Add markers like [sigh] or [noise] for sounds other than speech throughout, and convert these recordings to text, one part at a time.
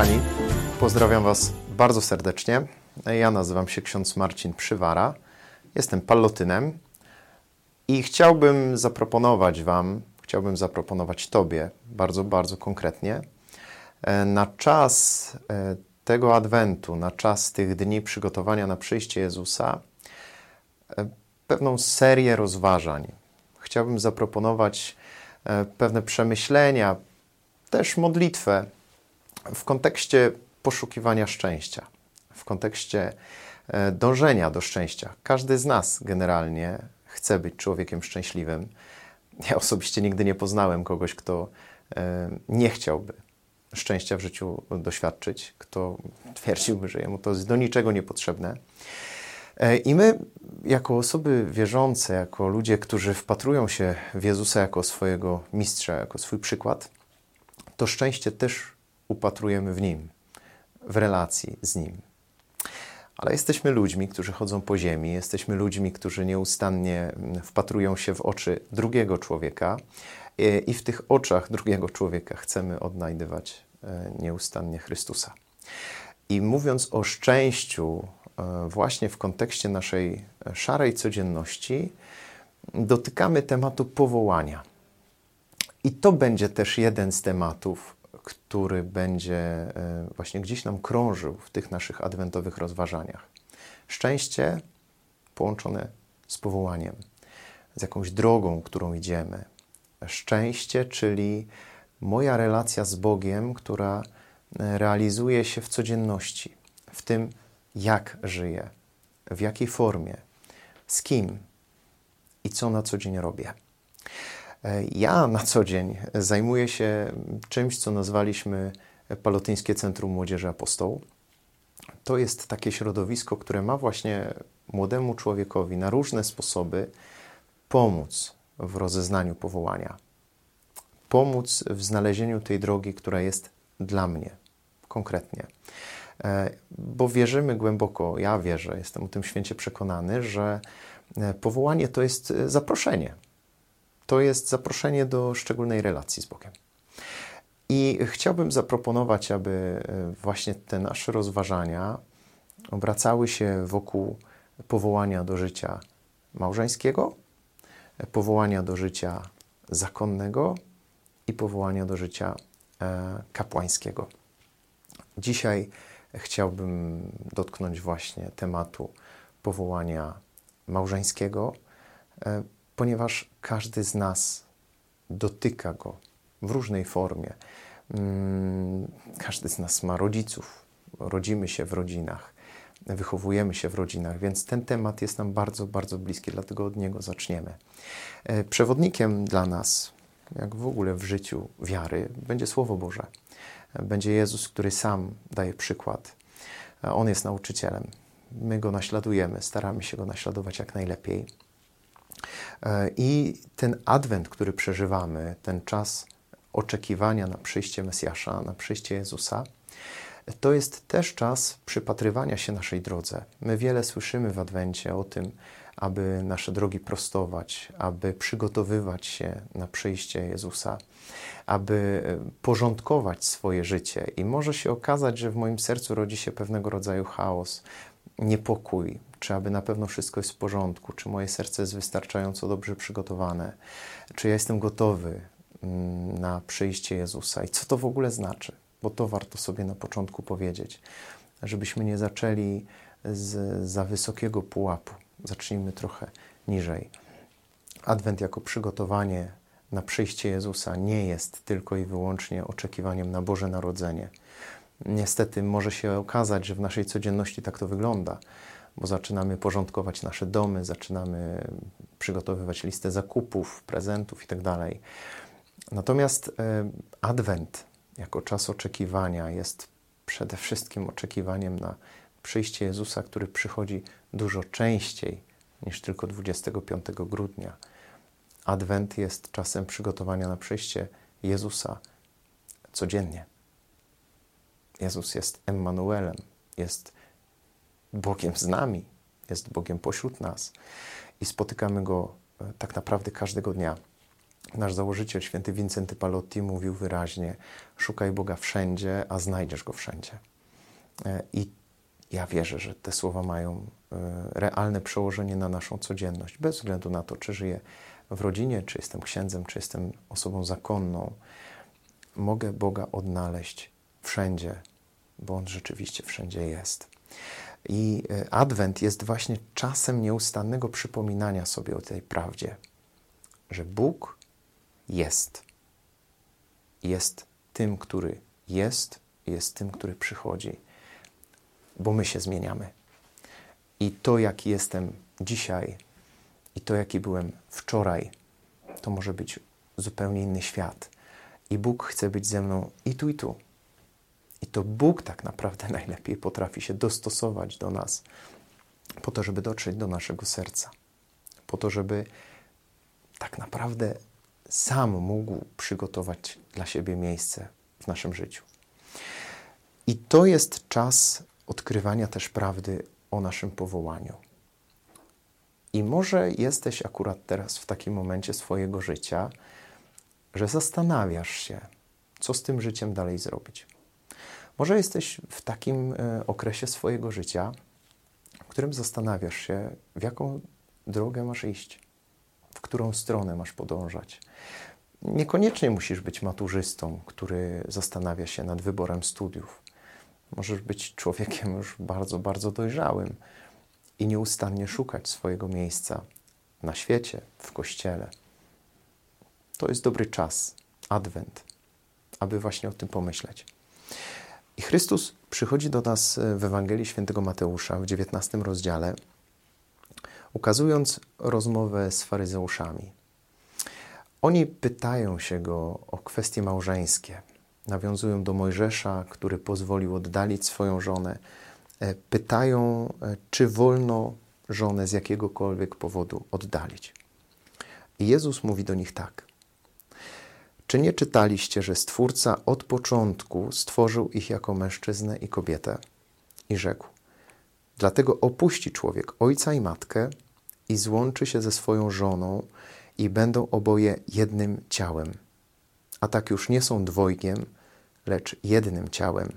kochani, pozdrawiam Was bardzo serdecznie. Ja nazywam się ksiądz Marcin Przywara, jestem pallotynem i chciałbym zaproponować Wam, chciałbym zaproponować Tobie bardzo, bardzo konkretnie e, na czas e, tego adwentu, na czas tych dni przygotowania na przyjście Jezusa, e, pewną serię rozważań. Chciałbym zaproponować pewne przemyślenia, też modlitwę w kontekście poszukiwania szczęścia, w kontekście e, dążenia do szczęścia. Każdy z nas generalnie chce być człowiekiem szczęśliwym. Ja osobiście nigdy nie poznałem kogoś, kto e, nie chciałby szczęścia w życiu doświadczyć, kto twierdziłby, że jemu to jest do niczego niepotrzebne. E, I my, jako osoby wierzące, jako ludzie, którzy wpatrują się w Jezusa jako swojego mistrza, jako swój przykład, to szczęście też upatrujemy w Nim, w relacji z Nim. Ale jesteśmy ludźmi, którzy chodzą po ziemi, jesteśmy ludźmi, którzy nieustannie wpatrują się w oczy drugiego człowieka i w tych oczach drugiego człowieka chcemy odnajdywać e, nieustannie Chrystusa. I mówiąc o szczęściu, e, właśnie w kontekście naszej szarej codzienności, dotykamy tematu powołania. I to będzie też jeden z tematów, który będzie e, właśnie gdzieś nam krążył w tych naszych adwentowych rozważaniach. Szczęście połączone z powołaniem, z jakąś drogą, którą idziemy. Szczęście, czyli moja relacja z Bogiem, która e, realizuje się w codzienności, w tym, jak żyję, w jakiej formie, z kim i co na co dzień robię. Ja na co dzień zajmuję się czymś, co nazwaliśmy Palotyńskie Centrum Młodzieży Apostołu. To jest takie środowisko, które ma właśnie młodemu człowiekowi na różne sposoby pomóc w rozeznaniu powołania, pomóc w znalezieniu tej drogi, która jest dla mnie konkretnie. E, bo wierzymy głęboko, ja wierzę, jestem o tym święcie przekonany, że e, powołanie to jest zaproszenie to jest zaproszenie do szczególnej relacji z Bogiem. I chciałbym zaproponować, aby e, właśnie te nasze rozważania obracały się wokół powołania do życia małżeńskiego, powołania do życia zakonnego i powołania do życia e, kapłańskiego. Dzisiaj chciałbym dotknąć właśnie tematu powołania małżeńskiego, e, ponieważ każdy z nas dotyka go w różnej formie. Mm, każdy z nas ma rodziców, rodzimy się w rodzinach, wychowujemy się w rodzinach, więc ten temat jest nam bardzo, bardzo bliski, dlatego od niego zaczniemy. E, przewodnikiem dla nas, jak w ogóle w życiu wiary, będzie Słowo Boże. Będzie Jezus, który sam daje przykład. On jest nauczycielem. My go naśladujemy, staramy się go naśladować jak najlepiej. E, I ten adwent, który przeżywamy, ten czas oczekiwania na przyjście Mesjasza, na przyjście Jezusa, to jest też czas przypatrywania się naszej drodze. My wiele słyszymy w adwencie o tym, aby nasze drogi prostować, aby przygotowywać się na przyjście Jezusa, aby e, porządkować swoje życie. I może się okazać, że w moim sercu rodzi się pewnego rodzaju chaos, niepokój, czy aby na pewno wszystko jest w porządku, czy moje serce jest wystarczająco dobrze przygotowane, czy ja jestem gotowy mm, na przyjście Jezusa i co to w ogóle znaczy, bo to warto sobie na początku powiedzieć, żebyśmy nie zaczęli z za wysokiego pułapu. Zacznijmy trochę niżej. Adwent jako przygotowanie na przyjście Jezusa nie jest tylko i wyłącznie oczekiwaniem na Boże Narodzenie. Niestety może się okazać, że w naszej codzienności tak to wygląda, bo zaczynamy porządkować nasze domy, zaczynamy przygotowywać listę zakupów, prezentów itd. Tak Natomiast e, Adwent jako czas oczekiwania jest przede wszystkim oczekiwaniem na przyjście Jezusa, który przychodzi dużo częściej niż tylko 25 grudnia. Adwent jest czasem przygotowania na przyjście Jezusa codziennie. Jezus jest Emmanuelem, jest Bogiem z nami, jest Bogiem pośród nas i spotykamy Go e, tak naprawdę każdego dnia. Nasz założyciel, święty Wincenty Palotti, mówił wyraźnie: Szukaj Boga wszędzie, a znajdziesz go wszędzie. E, I ja wierzę, że te słowa mają e, realne przełożenie na naszą codzienność, bez względu na to, czy żyję w rodzinie, czy jestem księdzem, czy jestem osobą zakonną. Mogę Boga odnaleźć wszędzie, bo On rzeczywiście wszędzie jest. I e, Adwent jest właśnie czasem nieustannego przypominania sobie o tej prawdzie, że Bóg jest. Jest tym, który jest, jest tym, który przychodzi, bo my się zmieniamy. I to, jaki jestem dzisiaj, i to, jaki byłem wczoraj, to może być zupełnie inny świat. I Bóg chce być ze mną i tu, i tu. I to Bóg tak naprawdę [laughs] najlepiej potrafi się dostosować do nas, po to, żeby dotrzeć do naszego serca, po to, żeby tak naprawdę sam mógł przygotować dla siebie miejsce w naszym życiu. I to jest czas odkrywania też prawdy o naszym powołaniu. I może jesteś akurat teraz w takim momencie swojego życia, że zastanawiasz się, co z tym życiem dalej zrobić. Może jesteś w takim e, okresie swojego życia, w którym zastanawiasz się, w jaką drogę masz iść, w którą stronę masz podążać. Niekoniecznie musisz być maturzystą, który zastanawia się nad wyborem studiów. Możesz być człowiekiem już bardzo, bardzo dojrzałym i nieustannie szukać swojego miejsca na świecie, w kościele. To jest dobry czas, adwent, aby właśnie o tym pomyśleć. I Chrystus przychodzi do nas e, w Ewangelii Świętego Mateusza w XIX rozdziale, ukazując rozmowę z faryzeuszami. Oni pytają się go o kwestie małżeńskie. Nawiązują do Mojżesza, który pozwolił oddalić swoją żonę. E, pytają, e, czy wolno żonę z jakiegokolwiek powodu oddalić. I Jezus mówi do nich tak. Czy nie czytaliście, że Stwórca od początku stworzył ich jako mężczyznę i kobietę? I rzekł: Dlatego opuści człowiek ojca i matkę i złączy się ze swoją żoną, i będą oboje jednym ciałem. A tak już nie są dwojgiem, lecz jednym ciałem.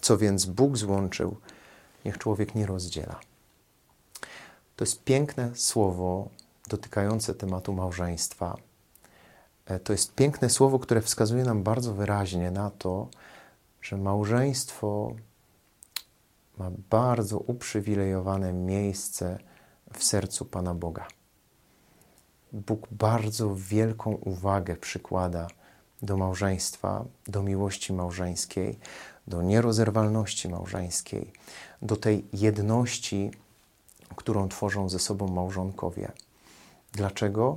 Co więc Bóg złączył, niech człowiek nie rozdziela. To jest piękne słowo dotykające tematu małżeństwa to jest piękne słowo, które wskazuje nam bardzo wyraźnie na to, że małżeństwo ma bardzo uprzywilejowane miejsce w sercu Pana Boga. Bóg bardzo wielką uwagę przykłada do małżeństwa, do miłości małżeńskiej, do nierozerwalności małżeńskiej, do tej jedności, którą tworzą ze sobą małżonkowie. Dlaczego?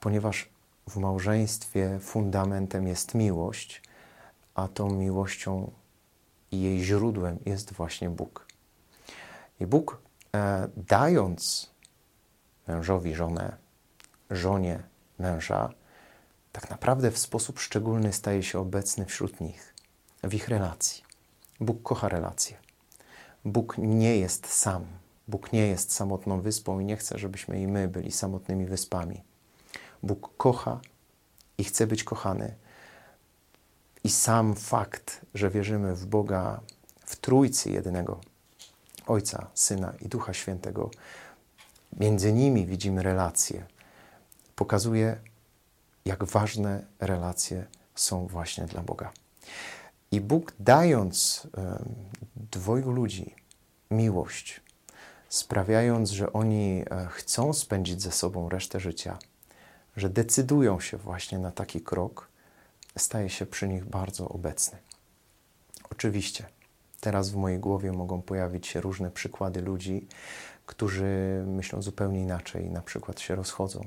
Ponieważ w małżeństwie fundamentem jest miłość, a tą miłością i jej źródłem jest właśnie Bóg. I Bóg, e, dając mężowi żonę, żonie męża, tak naprawdę w sposób szczególny staje się obecny wśród nich, w ich relacji. Bóg kocha relacje. Bóg nie jest sam. Bóg nie jest samotną wyspą i nie chce, żebyśmy i my byli samotnymi wyspami. Bóg kocha i chce być kochany. I sam fakt, że wierzymy w Boga, w Trójcy jedynego, Ojca, Syna i Ducha Świętego, między nimi widzimy relacje, pokazuje, jak ważne relacje są właśnie dla Boga. I Bóg dając dwojgu ludzi miłość, sprawiając, że oni e, chcą spędzić ze sobą resztę życia, że decydują się właśnie na taki krok, staje się przy nich bardzo obecny. Oczywiście, teraz w mojej głowie mogą pojawić się różne przykłady ludzi, którzy myślą zupełnie inaczej, na przykład się rozchodzą.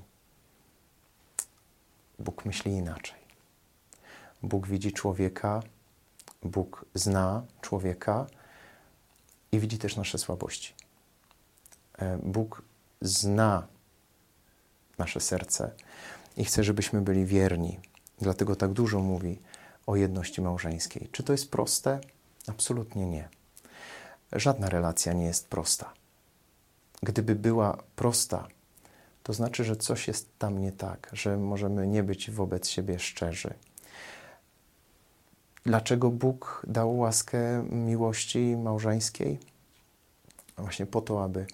Bóg myśli inaczej. Bóg widzi człowieka, Bóg zna człowieka i widzi też nasze słabości. E, Bóg zna nasze serce i chce, żebyśmy byli wierni. Dlatego tak dużo mówi o jedności małżeńskiej. Czy to jest proste? Absolutnie nie. Żadna relacja nie jest prosta. Gdyby była prosta, to znaczy, że coś jest tam nie tak, że możemy nie być wobec siebie szczerzy. Dlaczego Bóg dał łaskę miłości małżeńskiej? Właśnie po to, aby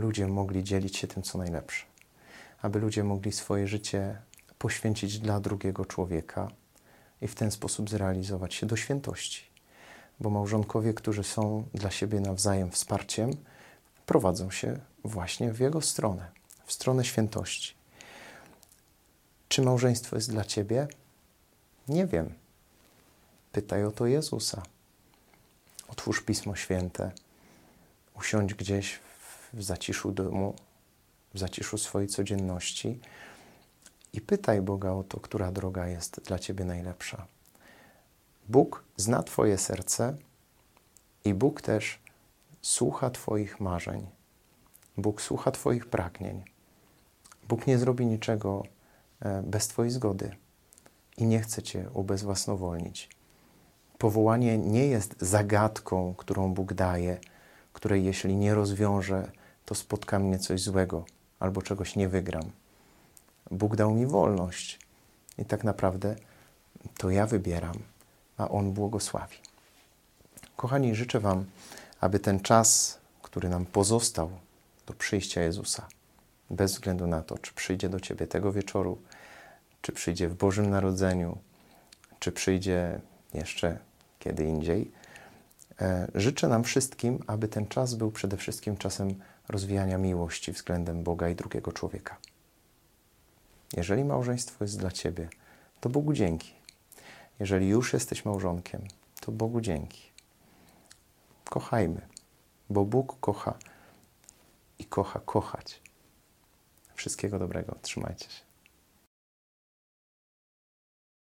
ludzie mogli dzielić się tym, co najlepsze, aby ludzie mogli swoje życie poświęcić dla drugiego człowieka i w ten sposób zrealizować się do świętości. Bo małżonkowie, którzy są dla siebie nawzajem wsparciem, prowadzą się właśnie w jego stronę, w stronę świętości. Czy małżeństwo jest dla ciebie? Nie wiem. Pytaj o to Jezusa. Otwórz Pismo Święte, usiądź gdzieś w zaciszu domu, w zaciszu swojej codzienności i pytaj Boga o to, która droga jest dla Ciebie najlepsza. Bóg zna Twoje serce i Bóg też słucha Twoich marzeń. Bóg słucha Twoich pragnień. Bóg nie zrobi niczego e, bez Twojej zgody i nie chce Cię ubezwłasnowolnić. Powołanie nie jest zagadką, którą Bóg daje, której jeśli nie rozwiążę, to spotka mnie coś złego albo czegoś nie wygram. Bóg dał mi wolność i tak naprawdę to ja wybieram, a On błogosławi. Kochani, życzę Wam, aby ten czas, który nam pozostał do przyjścia Jezusa, bez względu na to, czy przyjdzie do Ciebie tego wieczoru, czy przyjdzie w Bożym Narodzeniu, czy przyjdzie jeszcze kiedy indziej, życzę nam wszystkim, aby ten czas był przede wszystkim czasem rozwijania miłości względem Boga i drugiego człowieka. Jeżeli małżeństwo jest dla Ciebie, to Bogu dzięki. Jeżeli już jesteś małżonkiem, to Bogu dzięki. Kochajmy, bo Bóg kocha i kocha kochać. Wszystkiego dobrego. Trzymajcie się.